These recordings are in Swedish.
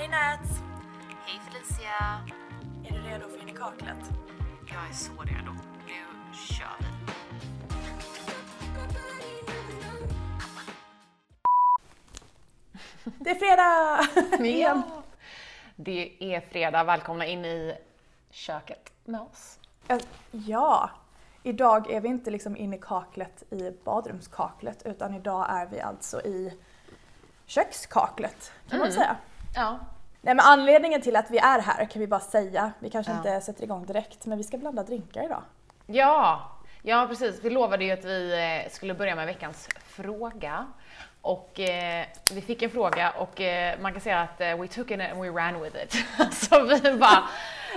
Hej Nats! Hej Felicia! Är du redo för in i kaklet? Jag är så redo. Nu kör vi. Det är fredag! Igen. Det är fredag, välkomna in i köket med oss. Ja, idag är vi inte liksom inne i kaklet i badrumskaklet utan idag är vi alltså i kökskaklet kan man säga. Ja. Nej men anledningen till att vi är här kan vi bara säga, vi kanske Ja. inte sätter igång direkt men vi ska blanda drinkar idag. Ja, ja precis. Vi lovade ju att vi eh, skulle börja med veckans fråga. Och eh, vi fick en fråga och eh, man kan säga att eh, we took it and we ran with it. Så vi bara,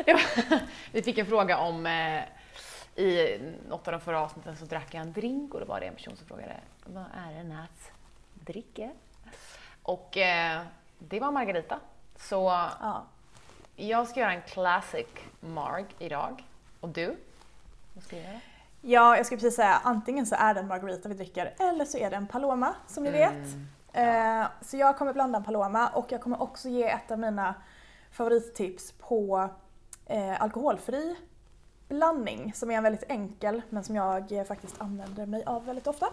var, vi fick en fråga om eh, i något av de förra avsnitten så drack jag en drink och då var det en person som frågade vad är det Nats dricker? Och eh, det var Margarita. Så Ja. jag ska göra en classic marg idag. Och du? Vad ska du göra? ja, jag skulle precis säga antingen så är det en margarita vi dricker eller så är det en paloma som ni vet. Eh, så jag kommer blanda en paloma och jag kommer också ge ett av mina favorittips på eh, alkoholfri blandning som är en väldigt enkel men som jag eh, faktiskt använder mig av väldigt ofta.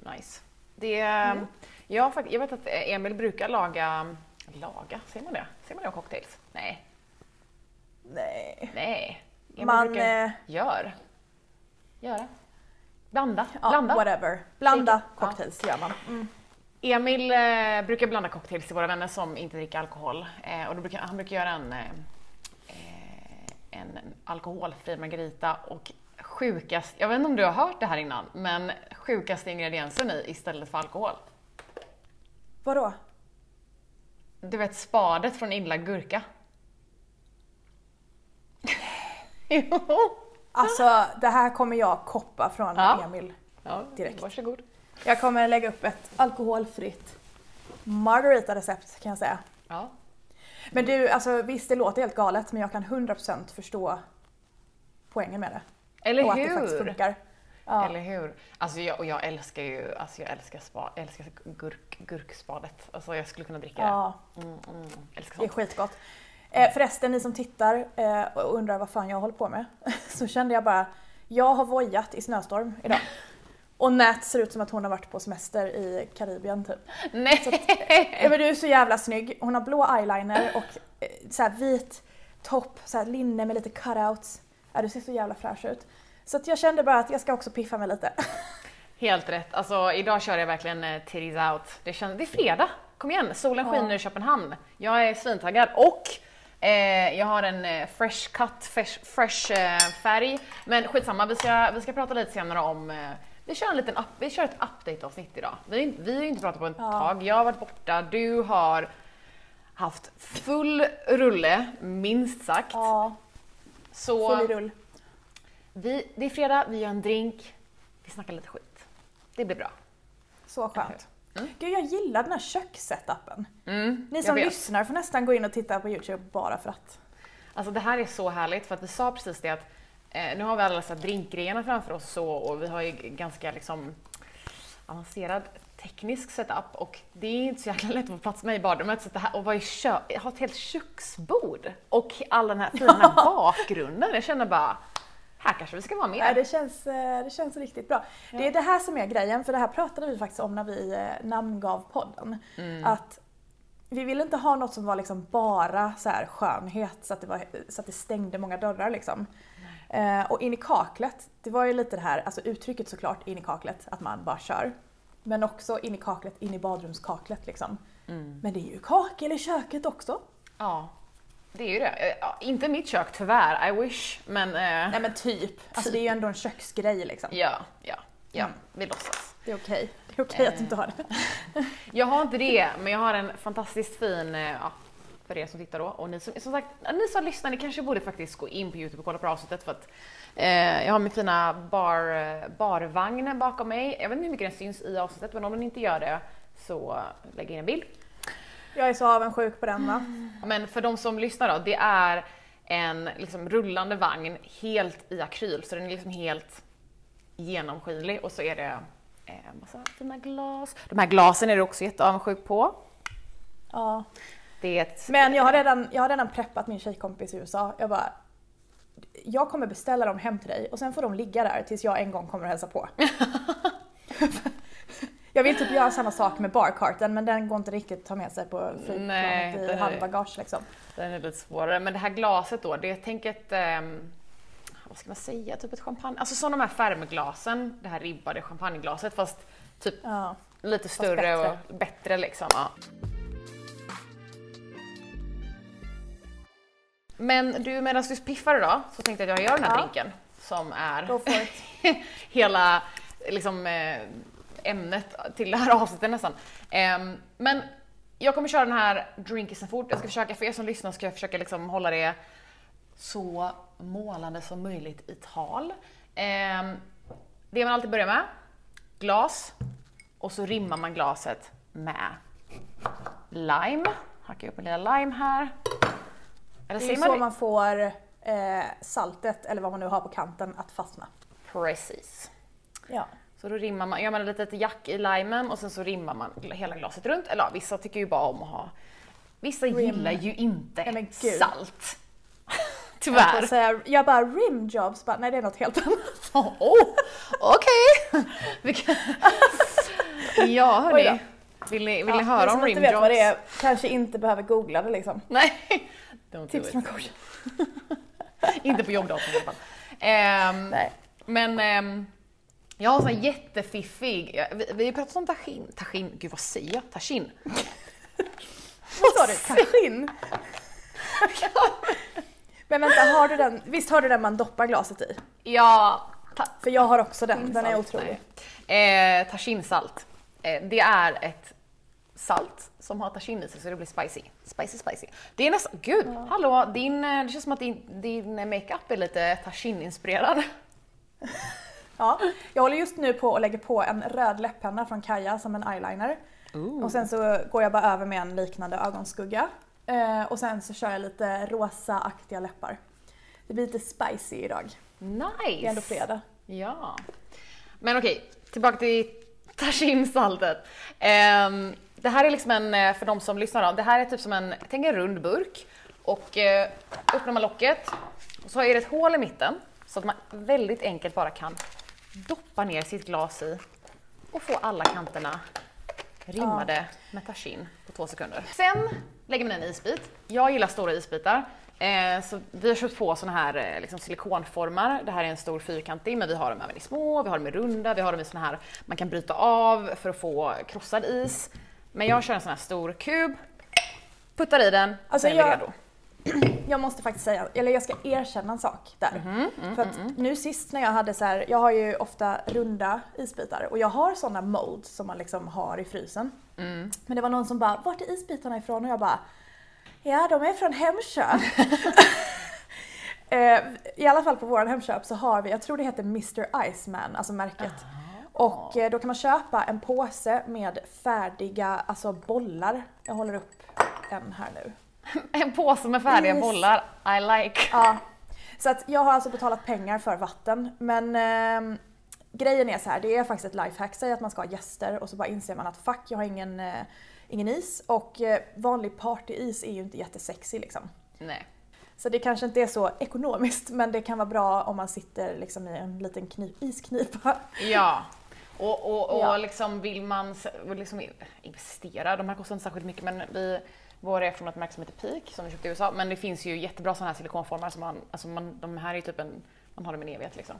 Nice. Det, jag, jag vet att Emil brukar laga, laga, säger man det? Säger man det om cocktails? Nej, Nej. nej. Emil Man, brukar, eh, gör. Göra. Blanda. Ja, Blanda. whatever. Blanda it. Ja. cocktails gör man. Mm. Emil eh, brukar blanda cocktails till våra vänner som inte dricker alkohol. Eh, och brukar, han brukar göra en, eh, eh, en alkoholfri margarita och sjukast, jag vet inte om du har hört det här innan, men sjukaste ingrediensen i istället för alkohol. Vadå? Du vet spadet från inlagd gurka? jo. Alltså det här kommer jag koppa från Ja. Emil. Ja, Direkt. Varsågod. Jag kommer lägga upp ett alkoholfritt margarita-recept kan jag säga. Ja. Men du, alltså visst det låter helt galet men jag kan 100% förstå poängen med det. Eller och att det faktiskt hur? funkar. Ja. Eller hur? Alltså jag, och jag älskar ju, alltså jag älskar, spa, älskar gurk, gurkspadet. Alltså jag skulle kunna dricka ja, det. Mm, mm, älskar det är sånt. skitgott. Eh, förresten, ni som tittar eh, och undrar vad fan jag håller på med. Så kände jag bara, jag har vojat i snöstorm idag. Och Nat ser ut som att hon har varit på semester i Karibien typ. Nej! Ja, men du är så jävla snygg. Hon har blå eyeliner och eh, så vit topp, så linne med lite cutouts. Ja, du ser så jävla fräsch ut. Så jag kände bara att jag ska också piffa mig lite. Helt rätt. Alltså idag kör jag verkligen eh, titties out. Det, känns, det är fredag. Kom igen, solen skiner i Köpenhamn. Jag är svintaggad och eh, jag har en eh, fresh cut, fresh, fresh eh, färg. Men skitsamma, vi ska, vi ska prata lite senare om eh, vi kör, en liten up, vi kör ett update-avsnitt idag. Vi, vi har ju inte pratat på ett tag. Jag har varit borta, du har haft full rulle, minst sagt. Ja, Så full rull. Vi, det är fredag, vi gör en drink, vi snackar lite skit. Det blir bra. Så skönt. Mm. Gud, jag gillar den här kökssetupen. Mm, Ni som lyssnar får nästan gå in och titta på Youtube bara för att. Alltså det här är så härligt för att vi sa precis det att eh, nu har vi alla dessa drinkgrejerna framför oss så, och vi har ju ganska liksom avancerad teknisk setup och det är inte så jäkla lätt att få plats med i badrummet så det här, och i kö, ha ett helt köksbord och all den här fina bakgrunden. Jag känner bara, här kanske vi ska vara med. det, känns, eh, det känns riktigt bra. Det är det här som är grejen, för det här pratade vi faktiskt om när vi eh, namngav podden. Mm. Att vi ville inte ha något som var liksom bara så här skönhet så att det, var, så att det stängde många dörrar liksom. Eh, och in i kaklet, det var ju lite det här, alltså uttrycket såklart in i kaklet, att man bara kör. Men också in i kaklet, in i badrumskaklet liksom. Mm. Men det är ju kakel i köket också. Ja, det är ju det. Eh, inte mitt kök tyvärr, I wish, men eh, Nej men typ, alltså det är ju ändå en köksgrej liksom. ja, ja, ja, Mm. vi låtsas. Det är okej. Det är okej att du Eh. inte har det. Jag har inte det, men jag har en fantastiskt fin, eh, ja, för er som tittar då. Och ni som, som sagt, ni som lyssnar, ni kanske borde faktiskt gå in på Youtube och kolla på avsnittet för att eh, jag har min fina bar, eh, barvagn bakom mig. Jag vet inte hur mycket den syns i avsnittet, men om den inte gör det så lägg in en bild. Jag är så avundsjuk på den va. Men för de som lyssnar då, det är en liksom rullande vagn helt i akryl, så den är liksom helt genomskinlig och så är det eh, massa fina glas. De här glasen är du också jätteavundsjuk på. Ja. Det är ett... Men jag har, redan, jag har redan preppat min tjejkompis i USA. Jag bara, jag kommer beställa dem hem till dig och sen får de ligga där tills jag en gång kommer och hälsa på. jag vill typ göra samma sak med barkarten men den går inte riktigt att ta med sig på flygplanet i handbagage liksom. Den är lite svårare. Men det här glaset då, det är tänk ett, ehm, vad ska man säga, typ ett champagne, alltså som de här färmglasen, det här ribbade champagneglaset fast typ Ja. lite större bättre. och bättre liksom. Ja. Men du, medan du piffar idag så tänkte jag att jag gör den här Ja. drinken som är hela liksom, eh, ämnet till det här avsnittet nästan. Ehm, men jag kommer köra den här drinkisen fort. Jag ska försöka, för er som lyssnar ska jag försöka liksom hålla det så målande som möjligt i tal. Ehm, det man alltid börjar med, glas, och så rimmar man glaset med lime. Hackar upp en liten lime här. Eller Det är man så det? man får eh, saltet, eller vad man nu har på kanten, att fastna. Precis. Ja. Så då rimmar man, gör man ett litet jack i limen och sen så rimmar man hela glaset runt. Eller ja, vissa tycker ju bara om att ha... Vissa gillar ju inte salt. Jag, Tyvärr. säga, jag bara rimjobs, bara, nej det är något helt annat. Oh, oh, Okej! Kan- ja hörni. Vill ni, vill ni Ja, höra ni om som inte vet vad det rimjobs? är kanske inte behöver googla det liksom. Nej. Don't do Tips från coach. inte på jobbdatorn i alla fall. Ehm, Nej. Men ehm, jag har en sån jättefiffig, ja, vi, vi pratat om tajin, tajin, gud vad säger jag? Tajin? Vad sa du? Tajin? Men vänta, har du den, visst har du den man doppar glaset i? Ja, För jag har också den, den är otrolig. Eh, tajinsalt. Eh, det är ett salt som har tajin i sig så det blir spicy. Spicy spicy. Det är nästan, gud, hallå, din, eh, det känns som att din, din makeup är lite tajin-inspirerad. Ja, jag håller just nu på att lägga på en röd läpppenna från Kaja som en eyeliner. Och sen så går jag bara över med en liknande ögonskugga. Eh, och sen så kör jag lite rosa-aktiga läppar. Det blir lite spicy idag. Nice! Det är ändå fredag. Ja. Men okej, tillbaka till tajinsaltet. Ehm, det här är liksom en, eh, för de som lyssnar då, det här är typ som en, tänk en rund burk. Och eh, öppnar man locket och så är det ett hål i mitten så att man väldigt enkelt bara kan doppa ner sitt glas i och få alla kanterna rimmade med tajin på två sekunder. Sen lägger man en isbit. Jag gillar stora isbitar. Eh, så vi har köpt på såna här eh, liksom silikonformar. Det här är en stor fyrkantig men vi har dem även i små, vi har dem i runda, vi har dem i såna här man kan bryta av för att få krossad is. Men jag kör en sån här stor kub, puttar i den, Alltså sen är vi jag- redo. Jag måste faktiskt säga, eller jag ska erkänna en sak där. Mhm, För att nu sist när jag hade så här, jag har ju ofta runda isbitar och jag har sådana molds som man liksom har i frysen. Mm. Men det var någon som bara, vart är isbitarna ifrån? Och jag bara, ja de är från Hemköp. Eh, I alla fall på våran Hemköp så har vi, jag tror det heter Mr Iceman, alltså märket. Och eh, då kan man köpa en påse med färdiga, alltså bollar. Jag håller upp en här nu. En påse med färdiga Is. bollar, I like. Ja. Så att jag har alltså betalat pengar för vatten men ehm, grejen är så här, det är faktiskt ett lifehack. Säg att man ska ha gäster och så bara inser man att fuck jag har ingen, eh, ingen is och eh, vanlig partyis är ju inte jättesexy liksom. Nej. Så det kanske inte är så ekonomiskt men det kan vara bra om man sitter liksom i en liten knip, isknipa. Ja. Och, och, och Ja. liksom vill man liksom investera, de här kostar inte särskilt mycket men vi, våra är från ett märke som heter Peak som vi köpte i USA men det finns ju jättebra sådana här silikonformar som man, alltså man, de här är typ en, man har dem i en evighet liksom.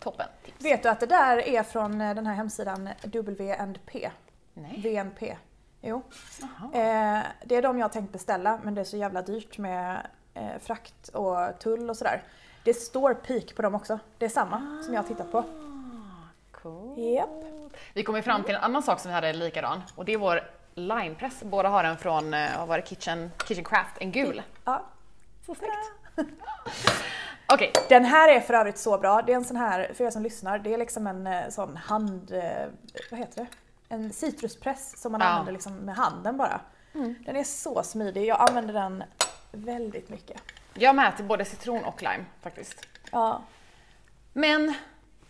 Toppen tips. Vet du att det där är från eh, den här hemsidan WNP? Nej. VNP. Jo. Eh, det är de jag tänkt beställa men det är så jävla dyrt med eh, frakt och tull och sådär. Det står peak på dem också. Det är samma som jag har tittat på. Ah, Cool. Japp. Vi kom ju fram till en annan sak som vi hade likadan och det är vår limepress. Båda har en från, eh, vad var det, Kitchen, Kitchen Craft, en gul. Ja. Så snyggt. Okej, Den här är för övrigt så bra. Det är en sån här, för er som lyssnar, det är liksom en eh, sån hand... eh, Vad heter det? En citruspress som man Ja. använder liksom med handen bara. Den är så smidig. Jag använder den väldigt mycket. jag med till både citron och lime faktiskt. Ja. Men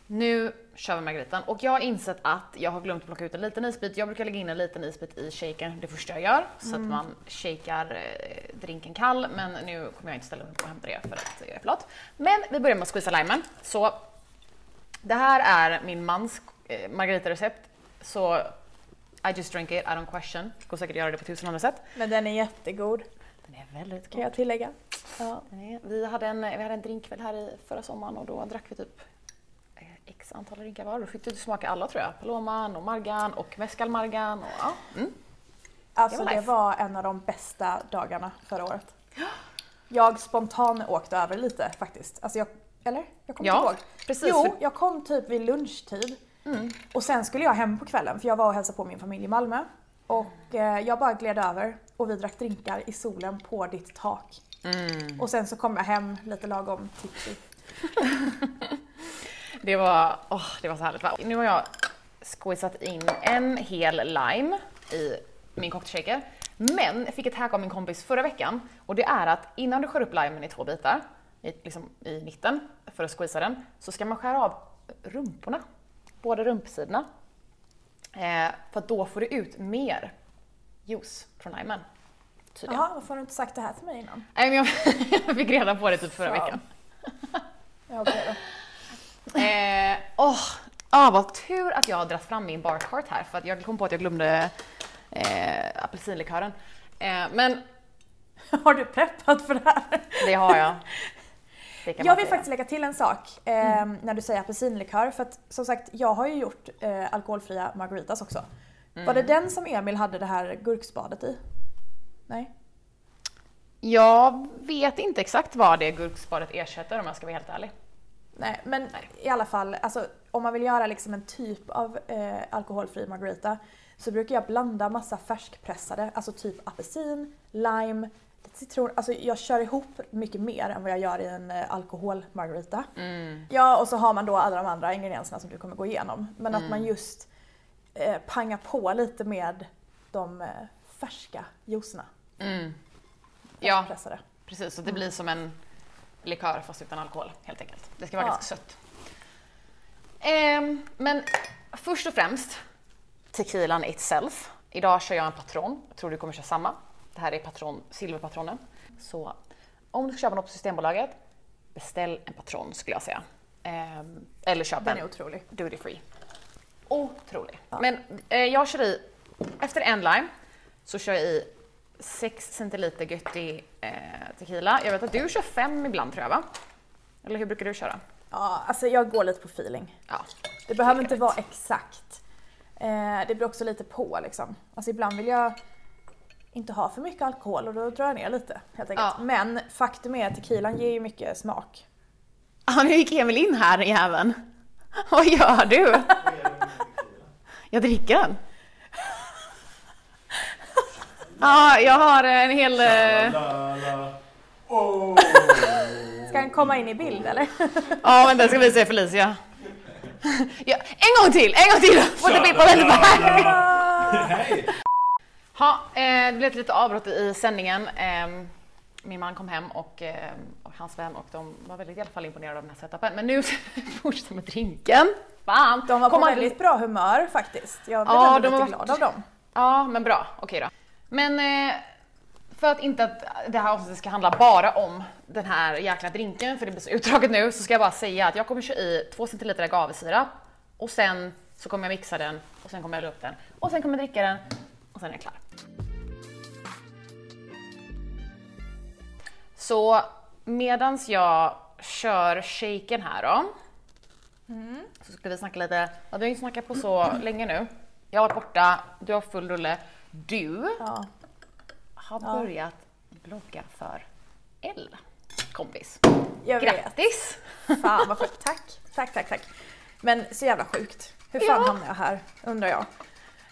Nu kör vi margaritan och jag har insett att jag har glömt plocka ut en liten isbit. Jag brukar lägga in en liten isbit i shaken det första jag gör så att man shakar eh, drinken kall men nu kommer jag inte ställa mig på och hämta det för att jag är för lat. Men vi börjar med att squeeza limen. Så det här är min mans eh, margaritarecept så I just drink it, I don't question. Går säkert att göra det på tusen andra sätt. Men den är jättegod Den är väldigt kan god. jag tillägga. Ja. Är, vi, hade en, vi hade en drinkkväll här i förra sommaren och då drack vi typ x antal drinkar var. Då fick du smaka alla tror jag. Paloman och margan och mescalmargan och ja. Mm. Alltså Det var det var en av de bästa dagarna förra året. Jag spontan åkte över lite faktiskt. Alltså jag, eller? Jag kommer Ja, inte ihåg. precis, Jo, jag kom typ vid lunchtid. Och sen skulle jag hem på kvällen för jag var och hälsade på min familj i Malmö. Och eh, jag bara gled över och vi drack drinkar i solen på ditt tak. Mm. Och sen så kom jag hem lite lagom tipsy. Det var, åh, det var så härligt va? Nu har jag squeezat in en hel lime i min cocktailshaker. Men jag fick ett hack av min kompis förra veckan och det är att innan du skär upp limen i två bitar, i, liksom i mitten, för att squeeza den, så ska man skära av rumporna. Båda rumpsidorna. Eh, för då får du ut mer juice från limen. Tydligen. Jaha, varför har du inte sagt det här till mig innan? Nej, men jag, jag fick reda på det typ förra Fan. veckan. Ja, okej då. Eh, åh, ah, vad tur att jag har dragit fram min barcart här för att jag kom på att jag glömde eh, apelsinlikören. Eh, men Har du preppat för det här? det har jag. Det Jag vill faktiskt lägga till en sak eh, när du säger apelsinlikör. För att som sagt, jag har ju gjort eh, alkoholfria margaritas också. Var det den som Emil hade det här gurkspadet i? Nej? Jag vet inte exakt vad det gurkspadet ersätter om jag ska vara helt ärlig. Nej, men i alla fall, alltså, om man vill göra liksom en typ av eh, alkoholfri margarita så brukar jag blanda massa färskpressade, alltså typ apelsin, lime, citron. Alltså jag kör ihop mycket mer än vad jag gör i en eh, alkoholmargarita. Ja, och så har man då alla de andra ingredienserna som du kommer gå igenom. Men att man just eh, pangar på lite med de eh, färska juicerna. Mm. Ja, Färskpressade. precis. Så det blir som en likör fast utan alkohol helt enkelt. Det ska vara Ja. ganska sött. Ehm, men först och främst tequilan itself. Idag kör jag en patron. Jag tror du kommer köra samma. Det här är patron, silverpatronen. Så om du ska köpa något på Systembolaget, beställ en patron skulle jag säga. Ehm, eller köp Den en är otrolig. duty free. Otrolig. Men eh, jag kör i, efter en lime, så kör jag i 6 centiliter göttig eh, tequila. Jag vet att du kör 5 ibland tror jag va? Eller hur brukar du köra? Ja, alltså jag går lite på feeling. Ja. Det behöver inte vara exakt. Eh, det beror också lite på liksom. Alltså ibland vill jag inte ha för mycket alkohol och då drar jag ner lite helt enkelt. Ja. Men faktum är att tequilan ger ju mycket smak. Ah, nu gick Emil in här jäveln. Vad gör du? Jag dricker den. Ja, jag har en hel... eh. Oh. Ska den komma in i bild eller? Ja, men den ska vi se Felicia. Ja, en gång till, en gång till! Får bli på. Hej! Ha, eh, det blev ett litet avbrott i sändningen. Eh, min man kom hem och, eh, och hans vän och de var väldigt i alla fall imponerade av den här setupen. Men nu fortsätter vi med drinken. Fan! De var på väldigt bra humör faktiskt. Jag blev Ja, har glad varit- av dem. Ja, men bra. Okej då. Men eh, för att inte att det här avsnittet ska handla bara om den här jäkla drinken, för det blir så utdraget nu, så ska jag bara säga att jag kommer köra i 2 centiliter agavesirap och sen så kommer jag mixa den och sen kommer jag hälla upp den och sen kommer jag dricka den och sen är jag klar. Så medans jag kör shaken här då, så ska vi snacka lite, ja, vi har ju snackat på så länge nu. Jag har varit borta, du har full rulle. Du Ja. har börjat blogga för L, kompis. Jag vet. Grattis! Fan vad sjukt. Tack, tack, tack, tack. Men så jävla sjukt. Hur fan Ja. hamnade jag här undrar jag.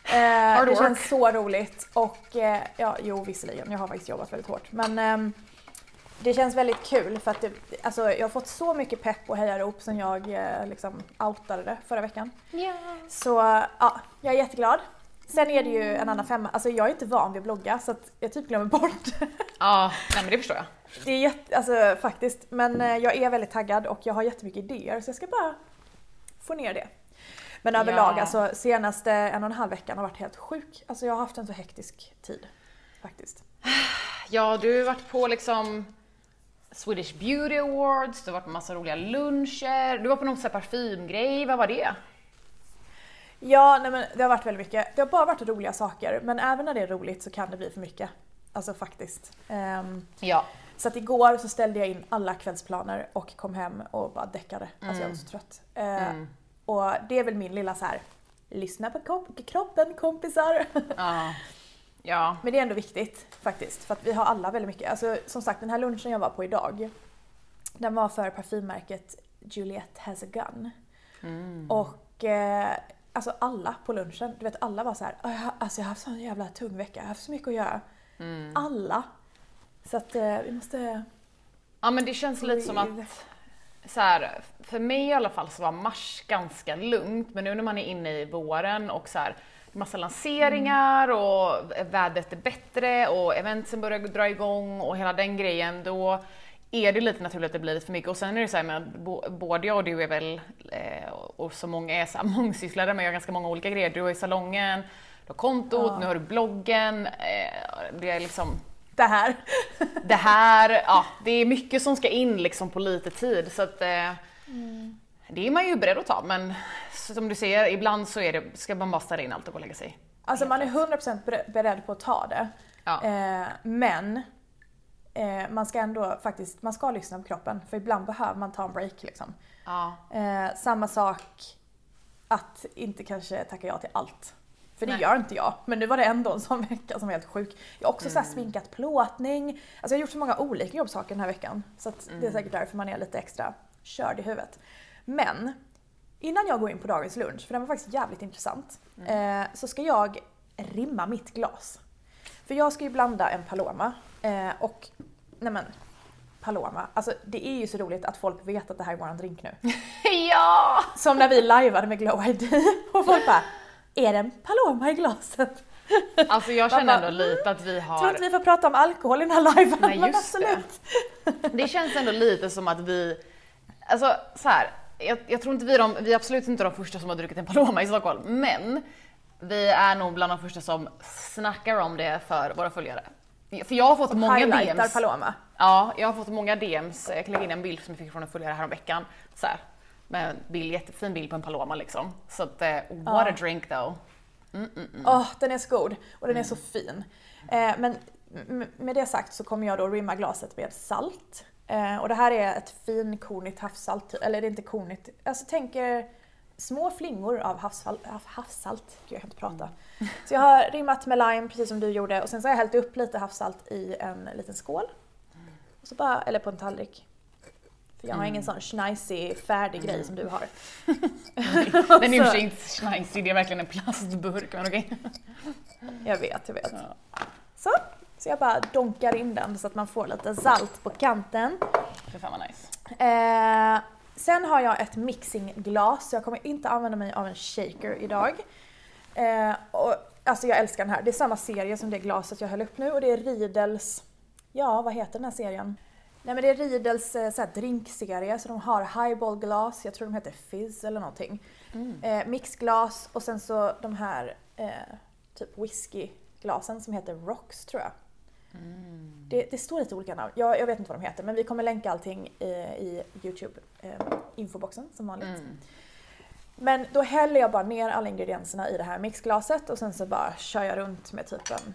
Eh, Hard det work. känns så roligt och eh, ja, jo visserligen, jag har faktiskt jobbat väldigt hårt. Men ehm, det känns väldigt kul för att det, alltså, jag har fått så mycket pepp och hejarop sen jag eh, liksom outade det förra veckan. Ja. Så ja, jag är jätteglad. Sen är det ju en annan femma, alltså jag är inte van vid att blogga så att jag typ glömmer bort Ja, nej men det förstår jag. Det är jätte, alltså faktiskt, men eh, jag är väldigt taggad och jag har jättemycket idéer så jag ska bara få ner det. Men överlag, Ja. alltså senaste en och en halv veckan har varit helt sjuk. Alltså jag har haft en så hektisk tid faktiskt. Ja, du har varit på liksom Swedish Beauty Awards, du har varit på massa roliga luncher, du var på någon sån här parfymgrej, vad var det? Ja, nej men det har varit väldigt mycket. Det har bara varit roliga saker, men även när det är roligt så kan det bli för mycket. Alltså faktiskt. Ehm, Ja. så att igår så ställde jag in alla kvällsplaner och kom hem och bara däckade. Alltså jag var så trött. Eh, Mm. Och det är väl min lilla så här. lyssna på kop- kroppen kompisar. Ja. Ja. Men det är ändå viktigt faktiskt, för att vi har alla väldigt mycket. Alltså, som sagt, den här lunchen jag var på idag, den var för parfymmärket Juliette has a gun. Mm. Och eh, alltså alla på lunchen, du vet alla var så här, "Åh, jag har- alltså jag har haft sån jävla tung vecka, jag har haft så mycket att göra. Mm. Alla. Så att eh, vi måste... Ja men det känns lite som att så här, för mig i alla fall så var mars ganska lugnt men nu när man är inne i våren och så här, massa lanseringar och vädret är bättre och eventsen börjar dra igång och hela den grejen då är det lite naturligt att det blir lite för mycket och sen är det så här med både jag och du är väl, eh, och så många är så här mångsysslare har ganska många olika grejer. Du har ju salongen, du har kontot, Ja. nu har du bloggen, eh, det är liksom Det här. det här, ja, det är mycket som ska in liksom på lite tid så att eh, det är man ju beredd att ta men som du säger, ibland så är det, ska man bara ställa in allt och gå och lägga sig. Alltså man är 100% bere- beredd på att ta det. Ja. Eh, men eh, man ska ändå faktiskt, man ska lyssna på kroppen för ibland behöver man ta en break liksom. Ja. Eh, samma sak att inte kanske tacka ja till allt. För det Nej. gör inte jag. Men nu var det ändå en sån vecka som var helt sjuk. Jag har också så här sminkat plåtning. Alltså jag har gjort så många olika jobbsaker den här veckan. Så att det är säkert därför man är lite extra körd i huvudet. Men innan jag går in på dagens lunch, för den var faktiskt jävligt intressant, eh, så ska jag rimma mitt glas. För jag ska ju blanda en Paloma eh, och, nej men, Paloma, alltså det är ju så roligt att folk vet att det här är våran drink nu. ja! Som när vi lajvade med Glow ID och folk bara Är det en Paloma i glaset? Alltså jag känner ändå lite att vi Tror har, inte vi får prata om alkohol i den här liven. Nej, men just det. absolut. det känns ändå lite som att vi, alltså så här, jag, jag tror inte vi är de, vi är absolut inte de första som har druckit en Paloma i Stockholm, men vi är nog bland de första som snackar om det för våra följare. För jag har fått många Highlightar DMs. Paloma. Ja, jag har fått många DMs. Jag lägga in en bild som jag fick från en följare häromveckan. Så här, med en bild, jättefin bild på en Paloma liksom. Så att, eh, what a drink though. Åh, den är så god och den är så fin. Eh, men med det sagt så kommer jag då rimma glaset med salt. Eh, och det här är ett finkornigt havssalt, eller det är inte kornigt. Alltså tänk er små flingor av havssalt. Gud, jag kan inte prata. Så jag har rimmat med lime precis som du gjorde och sen så har jag hällt upp lite havssalt i en liten skål. Och så bara, eller på en tallrik. För jag har ingen sån schnajsig färdig grej som du har. Den är i och för sig inte schnajsig, det är verkligen en plastburk. Men okej. Jag vet, jag vet. Så, så jag bara donkar in den så att man får lite salt på kanten. Fy fan vad nice. Eh, sen har jag ett mixingglas, så jag kommer inte använda mig av en shaker idag. Eh, och, alltså jag älskar den här, det är samma serie som det glaset jag höll upp nu och det är Riedels, ja vad heter den här serien? Nej men det är Riedels eh, så här, drinkserie, så de har highballglas, jag tror de heter Fizz eller någonting. Eh, mixglas och sen så de här eh, typ whiskyglasen som heter Rocks tror jag. Det, det står lite olika namn. Jag, jag vet inte vad de heter men vi kommer länka allting i, i Youtube eh, infoboxen som vanligt. Mm. Men då häller jag bara ner alla ingredienserna i det här mixglaset och sen så bara kör jag runt med typ en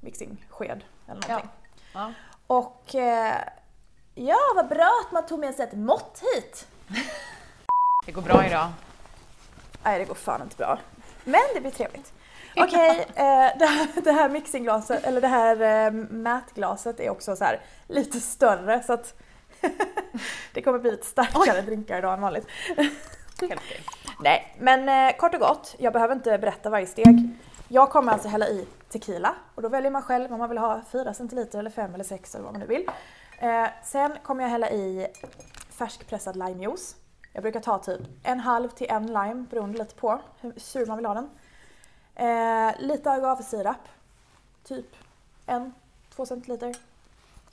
mixingsked eller någonting. Ja. Och eh, ja, vad bra att man tog med sig ett mått hit! Det går bra idag. Nej, det går fan inte bra. Men det blir trevligt. Okej, eh, det, här, det här mixingglaset, eller det här eh, mätglaset är också så här lite större så att det kommer bli lite starkare drinkar idag än vanligt. Nej, men eh, kort och gott, jag behöver inte berätta varje steg. Jag kommer alltså hälla i tequila och då väljer man själv om man vill ha 4 centiliter eller 5 eller 6 eller vad man nu vill. Eh, sen kommer jag hälla i färskpressad limejuice. Jag brukar ta typ en halv till en lime beroende lite på hur sur man vill ha den. Eh, lite agavesirap, typ en, två centiliter.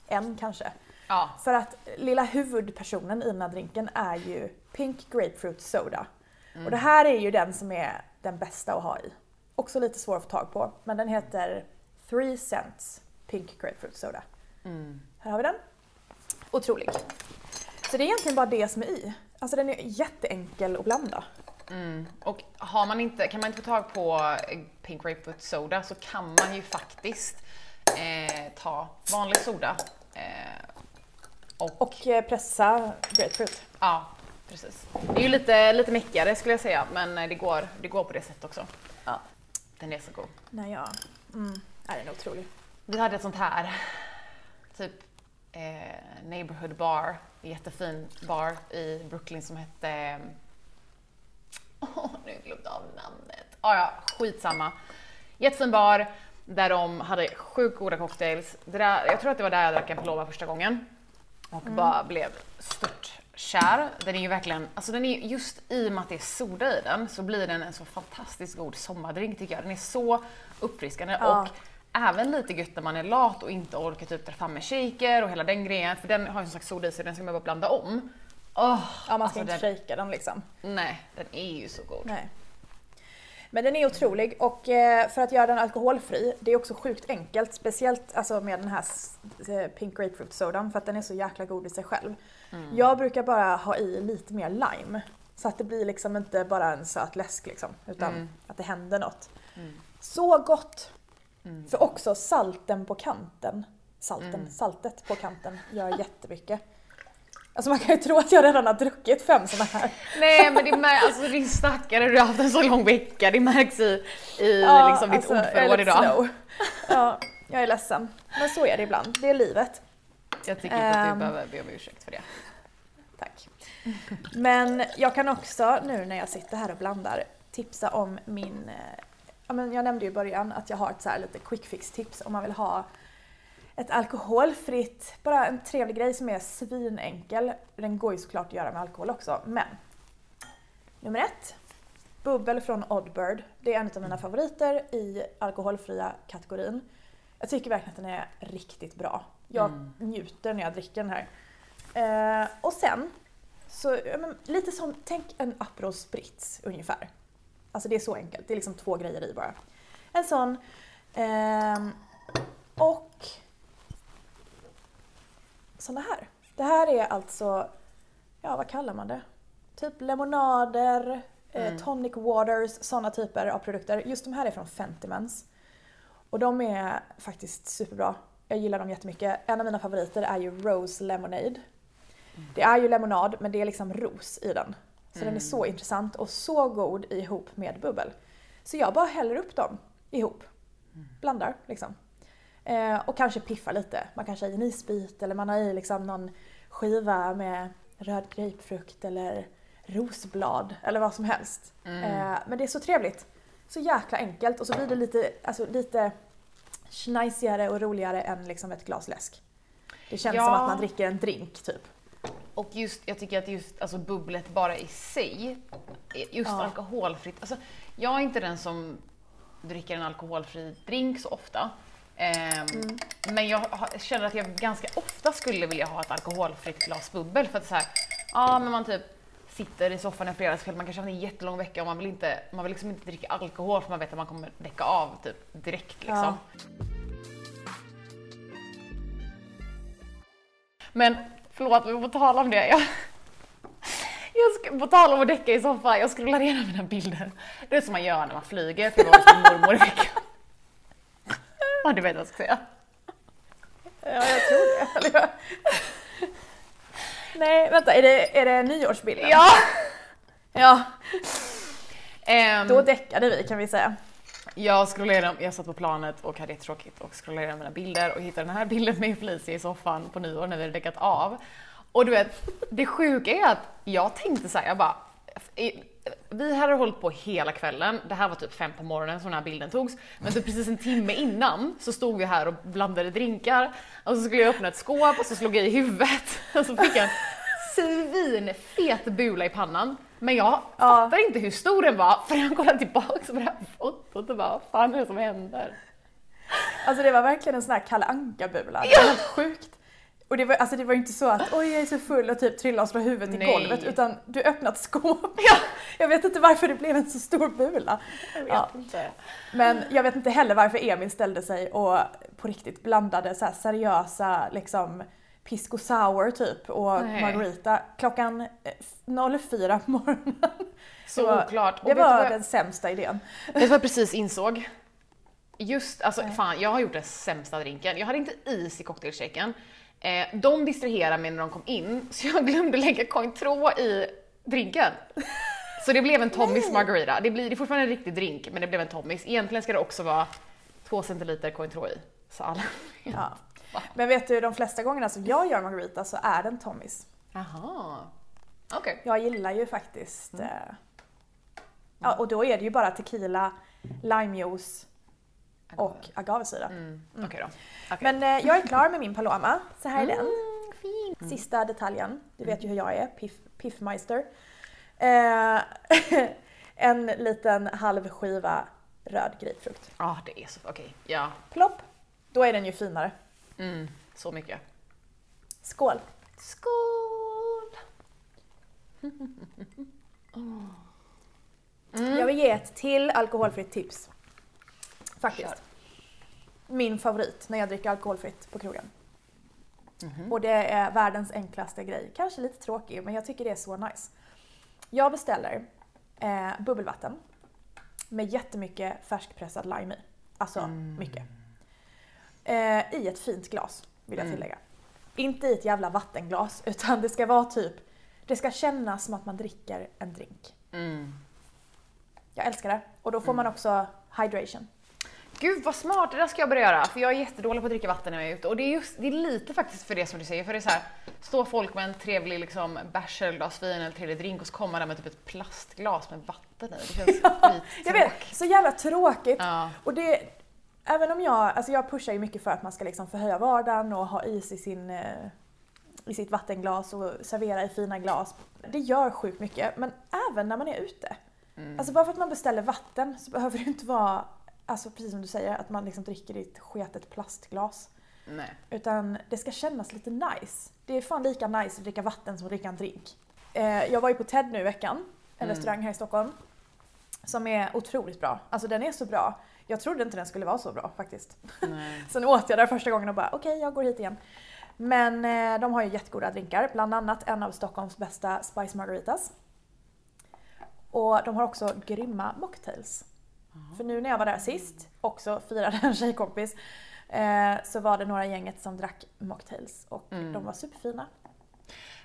En kanske. Ja. För att lilla huvudpersonen i den här drinken är ju Pink Grapefruit Soda. Och det här är ju den som är den bästa att ha i. Också lite svår att få tag på, men den heter 3 cents Pink Grapefruit Soda. Här har vi den. Otrolig. Så det är egentligen bara det som är i. Alltså den är jätteenkel att blanda. Mm. Och har man inte, kan man inte få tag på eh, Pink Grapefruit Soda så kan man ju faktiskt eh, ta vanlig soda. Eh, och, Och eh, pressa grapefruit. ja, precis. Det är ju lite, lite mäckigare skulle jag säga, men eh, det går, det går på det sättet också. Ja. Den är så god. Nej, ja. Mm. Ja, den är otrolig. Vi hade ett sånt här, typ eh, neighborhood bar, en jättefin bar i Brooklyn som hette... Åh, nu har jag av namnet. Ah, ja, skitsamma. Jättefin bar där de hade sjukt goda cocktails. Det där, jag tror att det var där jag drack en Paloma första gången och bara blev stört kär. Den är ju verkligen, alltså den är just i och med att det är soda i den så blir den en så fantastiskt god sommardrink tycker jag. Den är så uppfriskande Ja. och även lite gött när man är lat och inte orkar typ dra fram en shaker och hela den grejen för den har ju som sagt soda i sig den ska man bara blanda om. Åh, Ja, man ska alltså inte den, shaka den liksom. Nej, den är ju så god. Nej. Men den är otrolig och eh, för att göra den alkoholfri, det är också sjukt enkelt. Speciellt alltså med den här eh, Pink Grapefruit Sodan för att den är så jäkla god i sig själv. Jag brukar bara ha i lite mer lime. Så att det blir liksom inte bara en söt läsk liksom, utan Mm. att det händer något. Så gott! För också salten på kanten, salten, saltet på kanten gör jättemycket. Alltså man kan ju tro att jag redan har druckit fem såna här. Nej men det märks, alltså din stackare du har haft en så lång vecka, det märks i, i Ja, liksom ditt alltså, ordförråd idag. slow. Ja, jag är ledsen. Men så är det ibland. Det är livet. Jag tycker inte att du Ehm. behöver be om ursäkt för det. Tack. Men jag kan också nu när jag sitter här och blandar tipsa om min... eh, Ja, men jag nämnde ju i början att jag har ett så här lite quick fix tips om man vill ha ett alkoholfritt, bara en trevlig grej som är svinenkel. Den går ju såklart att göra med alkohol också, men nummer ett. Bubbel från Oddbird. Det är en av mina favoriter i alkoholfria kategorin. Jag tycker verkligen att den är riktigt bra. Jag njuter när jag dricker den här. Eh, och sen, så, lite som, tänk en Aperol Spritz ungefär. Alltså det är så enkelt, det är liksom två grejer i bara. En sån. ehm, och såna här. Det här är alltså, ja vad kallar man det? Typ lemonader, eh, tonic waters, sådana typer av produkter. Just de här är från Fentimans. Och de är faktiskt superbra. Jag gillar dem jättemycket. En av mina favoriter är ju Rose Lemonade. Det är ju lemonad men det är liksom ros i den. Så den är så intressant och så god ihop med bubbel. Så jag bara häller upp dem ihop. Blandar liksom. Eh, och kanske piffar lite. Man kanske har i en isbit eller man har i liksom någon skiva med röd grapefrukt eller rosblad eller vad som helst. Eh, men det är så trevligt. Så jäkla enkelt och så blir det lite, alltså, lite schneisigare och roligare än liksom ett glas läsk. Det känns Ja. som att man dricker en drink typ. Och just, jag tycker att just alltså bubblet bara i sig, just Ja. alkoholfritt. Alltså, jag är inte den som dricker en alkoholfri drink så ofta. Ehm, Mm. Men jag känner att jag ganska ofta skulle vilja ha ett alkoholfritt glas bubbel för att så här, ja men man typ sitter i soffan en fredagskväll, man kanske har en jättelång vecka och man vill, inte, man vill liksom inte dricka alkohol för man vet att man kommer däcka av typ direkt liksom. Ja. Men förlåt, vi får tala om det. Jag, jag på tal om att däcka i soffan, jag scrollar igenom mina bilder. Det är som man gör när man flyger, för jag var hos min mormor i veckan. Ja, du vet vad jag ska säga. Ja, jag tror det. Nej, vänta, är det, är det nyårsbilden? Ja! ja. Ehm, Då däckade vi kan vi säga. jag igenom, jag satt på planet och hade jättetråkigt och igenom mina bilder och hittade den här bilden med Felicia i soffan på nyår när vi hade däckat av. Och du vet, det sjuka är att jag tänkte så här, jag bara, vi hade hållit på hela kvällen, det här var typ fem på morgonen som den här bilden togs, men typ precis en timme innan så stod vi här och blandade drinkar och så skulle jag öppna ett skåp och så slog jag i huvudet och så fick jag en svinfet bula i pannan. Men jag fattar inte hur stor den var förrän jag kollade tillbaka på det här fotot och bara, vad fan är det som händer? Alltså det var verkligen en sån här Kalle Anka-bula. Det var helt sjukt. Och det var, alltså det var inte så att oj jag är så full och typ trillade och slog huvudet i Nej. golvet utan du öppnade ett skåp. Ja. Jag vet inte varför det blev en så stor bula. Jag vet Ja. inte. Men jag vet inte heller varför Emil ställde sig och på riktigt blandade så seriösa liksom pisco sour typ och Nej. margarita klockan eh, 04 på morgonen. Så Det var- oklart. Och Det var jag- den sämsta idén. Vet du vad jag precis insåg? Just, alltså Nej. fan, jag har gjort den sämsta drinken. Jag hade inte is i cocktailshaken. Eh, de distraherade mig när de kom in, så jag glömde lägga Cointreau i drinken. Så det blev en Tommys margarita. Det, blir, det är fortfarande en riktig drink, men det blev en Tommys. Egentligen ska det också vara två centiliter Cointreau i. Så alla Ja. Men vet du, de flesta gångerna som jag gör margarita så är den Tommys. Jaha. Okej. Jag gillar ju faktiskt... Mm. Eh, ja, och då är det ju bara tequila, limejuice och agavesyra. Mm. Okej då. Okej. Men eh, jag är klar med min Paloma. Så här är den. Mm, fin. Sista detaljen. Du vet ju hur jag är, piff, piffmeister. Eh, en liten halv skiva röd grapefrukt. Ja, det är så, okej. Ja. Plopp! Då är den ju finare. Mm. Så mycket. Skål! Skål! Jag vill ge ett till alkoholfritt tips. Faktiskt. Kör. Min favorit när jag dricker alkoholfritt på krogen. Mhm. Och det är världens enklaste grej. Kanske lite tråkig, men jag tycker det är så nice. Jag beställer eh, bubbelvatten med jättemycket färskpressad lime i. Alltså Mm. mycket. Eh, I ett fint glas, vill jag Mm. tillägga. Inte i ett jävla vattenglas, utan det ska vara typ, det ska kännas som att man dricker en drink. Mm. Jag älskar det. Och då får man också hydration. Gud vad smart, det där ska jag börja göra. För jag är jättedålig på att dricka vatten när jag är ute. Och det är, just, det är lite faktiskt för det som du säger. För det är så här, står folk med en trevlig liksom, bärs eller glas vin eller trevlig drink och så kommer där med typ ett plastglas med vatten i. Det känns skittråkigt. Jag vet, så jävla tråkigt. Ja. Och det, även om jag, alltså jag pushar ju mycket för att man ska liksom förhöja vardagen och ha is i, sin, eh, i sitt vattenglas och servera i fina glas. Det gör sjukt mycket, men även när man är ute. Mm. Alltså bara för att man beställer vatten så behöver det inte vara, alltså precis som du säger, att man liksom dricker i ett sketet plastglas. Nej. Utan det ska kännas lite nice. Det är fan lika nice att dricka vatten som att dricka en drink. Eh, jag var ju på TED nu i veckan, en Mm. restaurang här i Stockholm. Som är otroligt bra. Alltså den är så bra. Jag trodde inte den skulle vara så bra faktiskt. Nej. Sen åt jag där första gången och bara okej, jag går hit igen. Men eh, de har ju jättegoda drinkar, bland annat en av Stockholms bästa Spice Margaritas. Och de har också grymma mocktails. För nu när jag var där sist, också firade en tjejkompis, eh, så var det några gänget som drack mocktails och Mm. de var superfina.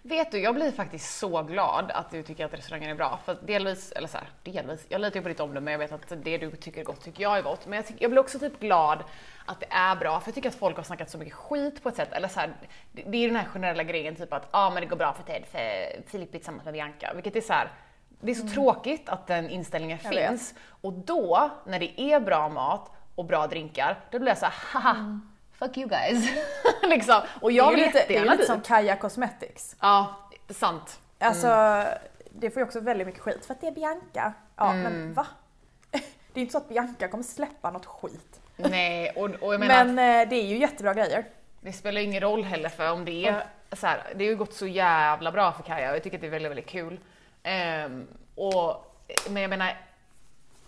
Vet du, jag blir faktiskt så glad att du tycker att restaurangen är bra. För delvis, eller så här, delvis, jag litar ju på ditt omdöme, jag vet att det du tycker är gott tycker jag är gott. Men jag, tycker, jag blir också typ glad att det är bra, för jag tycker att folk har snackat så mycket skit på ett sätt. Eller så här, det, det är den här generella grejen, typ att ah, men det går bra för Ted, för Filip är tillsammans med Bianca. Vilket är så här, det är så tråkigt att den inställningen Mm. Jag finns. Och då, när det är bra mat och bra drinkar, då blir jag så här, haha, fuck you guys. liksom. Och jag Mm. vill lite, det är ju jättegärna lite som. Kaja Cosmetics. Ja, sant. Alltså, Mm. det får ju också väldigt mycket skit för att det är Bianca. Ja, Mm. men va? Det är ju inte så att Bianca kommer släppa något skit. Nej, och, och jag menar, Men eh, det är ju jättebra grejer. det spelar ingen roll heller för om det är så här, det har ju gått så jävla bra för Kaja och jag tycker att det är väldigt, väldigt kul. Ehm, och, men jag menar,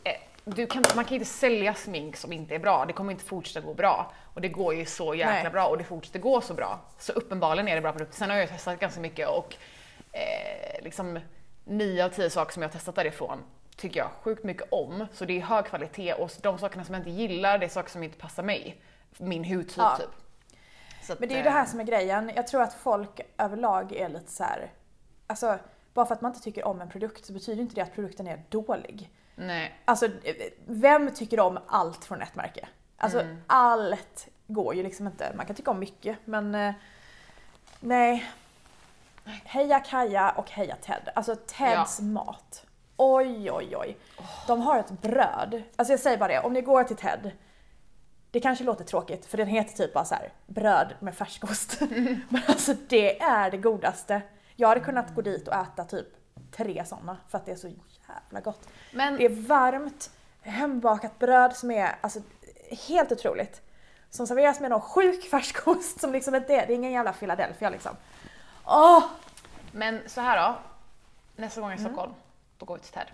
eh, du kan, man kan inte sälja smink som inte är bra, det kommer inte fortsätta gå bra. Och det går ju så jäkla Nej. bra och det fortsätter gå så bra. Så uppenbarligen är det bra produkter. Sen har jag testat ganska mycket och eh, liksom nio av tio saker som jag har testat därifrån tycker jag sjukt mycket om. Så det är hög kvalitet och de sakerna som jag inte gillar, det är saker som inte passar mig. Min hudtyp Ja. typ. Att, Men det är ju eh, det här som är grejen. Jag tror att folk överlag är lite så här. Alltså, bara för att man inte tycker om en produkt så betyder inte det att produkten är dålig. Nej. Alltså, vem tycker om allt från ett märke? Alltså, Mm. allt går ju liksom inte. Man kan tycka om mycket, men eh, nej. Heja Kaja och heja Ted. Alltså Teds mat. Oj, oj, oj. De har ett bröd. Alltså jag säger bara det, om ni går till Ted, det kanske låter tråkigt för den heter typ bara så här bröd med färskost. Men alltså det är det godaste. Jag hade kunnat gå dit och äta typ tre sådana för att det är så jävla gott. Men Det är varmt, hembakat bröd som är alltså, helt otroligt. som serveras med någon sjuk färskost som liksom inte är, det är ingen jävla Philadelphia liksom. Åh! Men så här då. Nästa gång i Stockholm, då går vi till Ted.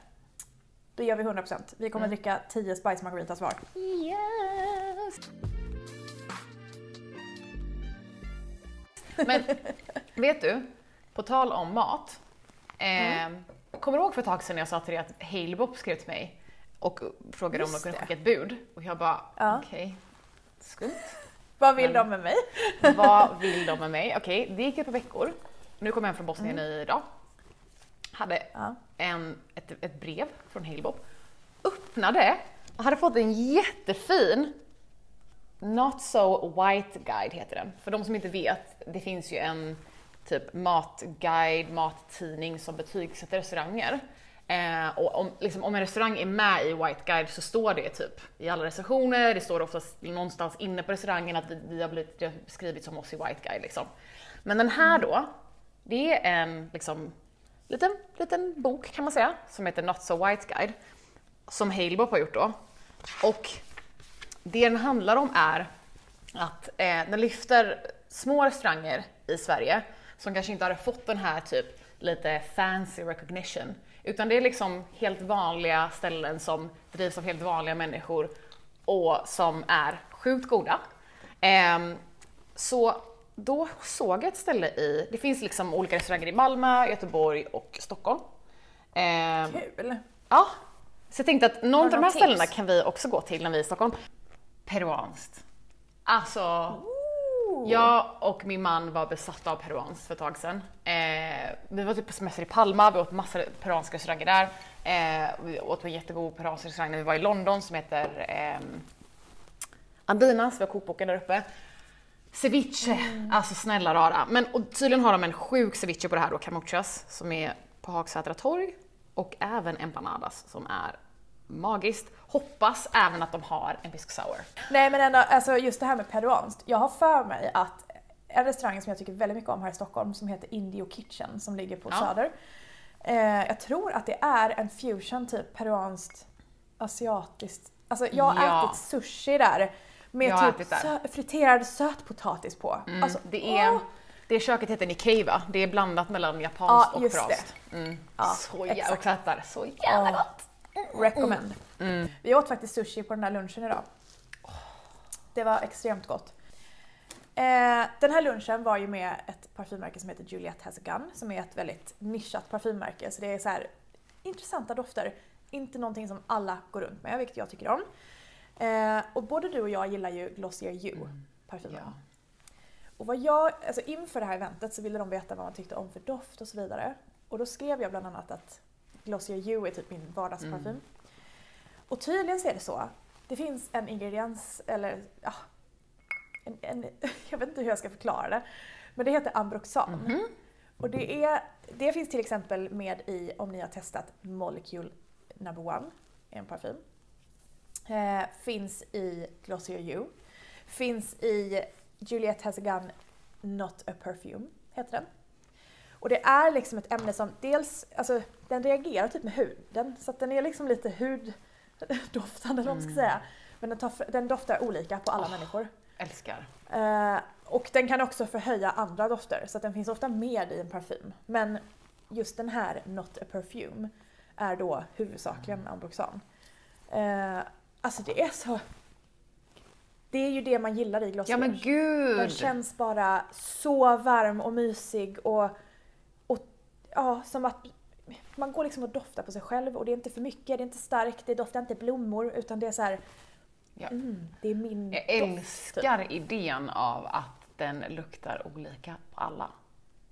Det gör vi 100%. Vi kommer dricka 10 spice margaritas var. Yes! Men vet du, på tal om mat. Eh, Kommer du ihåg för ett tag sedan jag sa till dig att Halebop skrev till mig och frågade om de Just kunde skicka ett bud? Och jag bara, Ja. okej, skumt. Vad vill Men- de med mig? Vad vill de med mig? Okej, det gick ett par veckor. Nu kom jag hem från Bosnien idag. Hade Ja. en, ett, ett brev från Halebop. Öppnade och hade fått en jättefin Not so white guide heter den. För de som inte vet, det finns ju en typ matguide, mattidning som betygsätter restauranger. Eh, och om, liksom, om en restaurang är med i White Guide så står det typ i alla recensioner, det står oftast någonstans inne på restaurangen att vi, vi har blivit det har skrivits om oss i White Guide liksom. Men den här då, det är en liksom, liten, liten bok kan man säga som heter Not so white guide som Halebop har gjort då. Och det den handlar om är att eh, den lyfter små restauranger i Sverige som kanske inte hade fått den här typ lite fancy recognition. Utan det är liksom helt vanliga ställen som drivs av helt vanliga människor och som är sjukt goda. Ehm, så då såg jag ett ställe i, det finns liksom olika restauranger i Malmö, Göteborg och Stockholm. Ehm, Kul! Ja, så jag tänkte att någon av de här något ställena tips? kan vi också gå till när vi är i Stockholm. Peruanskt. Alltså, Jag och min man var besatta av peruanskt för ett tag sedan. Eh, vi var typ på semester i Palma, vi åt massor av peruanska restauranger där. Eh, vi åt på en jättegod peruansk restaurang när vi var i London som heter eh, Andinas, vi har kokboken där uppe. Ceviche, alltså snälla rara. Men och tydligen har de en sjuk ceviche på det här då, camuchas, som är på Hagsätra torg. Och även empanadas som är magiskt. Hoppas även att de har en bisk sour. Nej men ändå, alltså just det här med peruanskt. Jag har för mig att en restaurang som jag tycker väldigt mycket om här i Stockholm som heter Indio Kitchen som ligger på Ja. Söder. Eh, jag tror att det är en fusion typ peruanskt, asiatiskt. Alltså jag har Ja. ätit sushi där med Jag typ sö- friterad sötpotatis på. Alltså, Mm, det, är, åh! det köket heter Nikeiva, det är blandat mellan japanskt Ja, och peruanskt. Mm. Ja, så jävla och så jävla gott! Recommend. Mm. Vi åt faktiskt sushi på den här lunchen idag. Det var extremt gott. Eh, den här lunchen var ju med ett parfymmärke som heter Juliette Has a Gun som är ett väldigt nischat parfymmärke. Så det är så här intressanta dofter. Inte någonting som alla går runt med, vilket jag tycker om. Eh, och både du och jag gillar ju Glossier You, parfymen. Ja. Och vad jag, alltså inför det här eventet så ville de veta vad man tyckte om för doft och så vidare. Och då skrev jag bland annat att Glossier You är typ min vardagsparfym. Mm. Och tydligen så är det så. Det finns en ingrediens, eller ja, en, en, jag vet inte hur jag ska förklara det. Men det heter Ambroxan. Mhm. Och det, är, det finns till exempel med i, om ni har testat Molecule Number One, en parfym. Eh, finns i Glossier You. Finns i Juliette Has a Gun Not a Perfume, heter den. Och det är liksom ett ämne som dels, alltså den reagerar typ med huden. Så att den är liksom lite huddoftande eller man ska säga. Men den, tar, den doftar olika på alla människor. Älskar. Eh, och den kan också förhöja andra dofter så att den finns ofta med i en parfym. Men just den här Not a Perfume är då huvudsakligen Ambroxan. Eh, alltså det är så... Det är ju det man gillar i Glossier. Ja men Den gud! känns bara så varm och mysig och ja, som att man går liksom och doftar på sig själv och det är inte för mycket, det är inte starkt, det doftar inte blommor utan det är så här, Ja. mm, det är min Jag doft. typ. älskar idén av att den luktar olika på alla.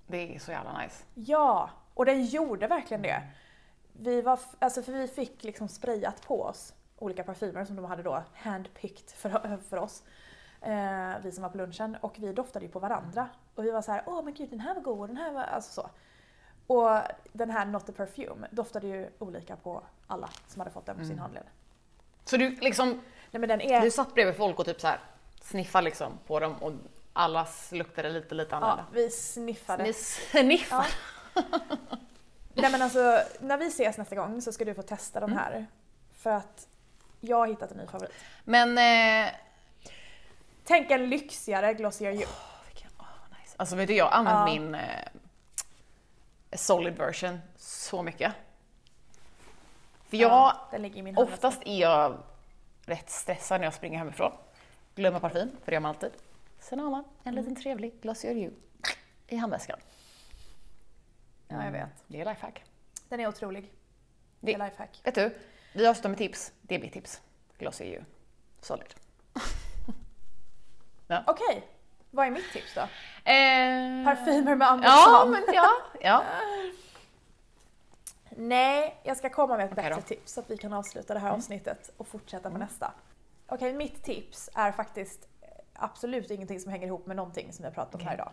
Det är så jävla nice. Ja, och den gjorde verkligen det. Vi var, alltså för vi fick liksom sprayat på oss olika parfymer som de hade då handpicked för, för oss. Eh, vi som var på lunchen och vi doftade ju på varandra. Och vi var så här, åh men gud den här var god och den här var, alltså så. Och den här Not a Perfume doftade ju olika på alla som hade fått den på sin handled. Så du liksom, Nej men den är, du satt bredvid folk och typ så här sniffade liksom på dem och allas luktade lite lite ja, annorlunda. vi sniffade. Ni sniffar? Ja. Nej men alltså, när vi ses nästa gång så ska du få testa Mm. de här. För att jag har hittat en ny favorit. Men eh, Tänk en lyxigare Glossier You. Vilken- åh, nice. Alltså vet du, jag har använt Ja. min eh, solid version så mycket. För jag, Ja, oftast är jag rätt stressad när jag springer hemifrån. Glömmer parfym, för det gör man alltid. Sen har man en liten trevlig Glossier You i handväskan. Ja, jag vet. Det är lifehack. Den är otrolig. Det är lifehack. Vet du, vi avslutar med tips. Det är mitt tips. Glossier You. Solid. Okej, vad är mitt tips då? Eh, Parfymer med Anders Ja, ja. ja. Nej, jag ska komma med ett Okej bättre då. tips så att vi kan avsluta det här avsnittet och fortsätta på nästa. Okej, mitt tips är faktiskt eh, absolut ingenting som hänger ihop med någonting som vi har pratat om här Okej. idag.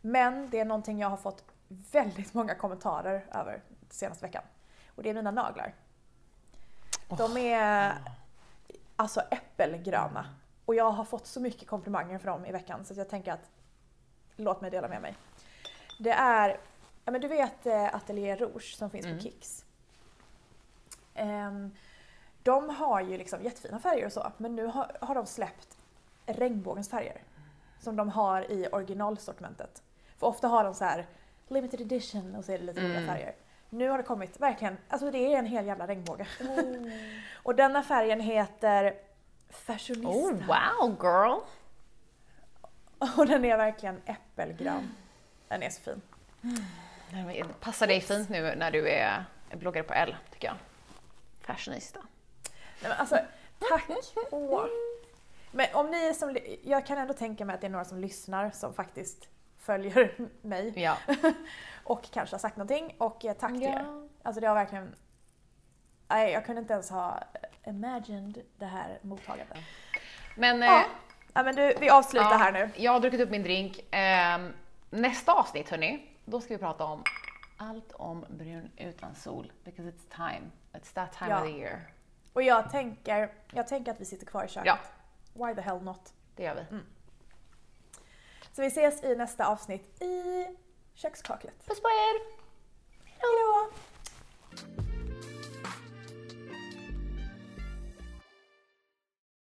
Men det är någonting jag har fått väldigt många kommentarer över senaste veckan. Och det är mina naglar. De är alltså äppelgröna. Och jag har fått så mycket komplimanger för dem i veckan så jag tänker att låt mig dela med mig. Det är, ja men du vet eh, Atelier Rouge som finns Mm. på Kicks. Ehm, de har ju liksom jättefina färger och så men nu har, har de släppt regnbågens färger. Som de har i originalsortimentet. För ofta har de så här limited edition och så är det lite Mm. färger. Nu har det kommit verkligen, alltså det är en hel jävla regnbåge. och denna färgen heter Fashionista. Oh wow girl! Och den är verkligen äppelgrön. Den är så fin. Det passar dig fint nu när du är bloggare på L, tycker jag. Fashionista. Nej, men alltså, tack! Åh. Men om ni som, jag kan ändå tänka mig att det är några som lyssnar som faktiskt följer mig Ja. och kanske har sagt någonting och eh, tack till er. ja. Alltså det har verkligen... Nej, jag kunde inte ens ha imagined det här mottagandet. Men Ja, eh, ja men du, vi avslutar ja, här nu. Jag har druckit upp min drink. Ehm, nästa avsnitt hörni, då ska vi prata om allt om brun utan sol. Because it's time. It's that time Ja. of the year. Och jag tänker, jag tänker att vi sitter kvar i köket. Ja. Why the hell not? Det gör vi. Så vi ses i nästa avsnitt i kökskaklet. Puss på er!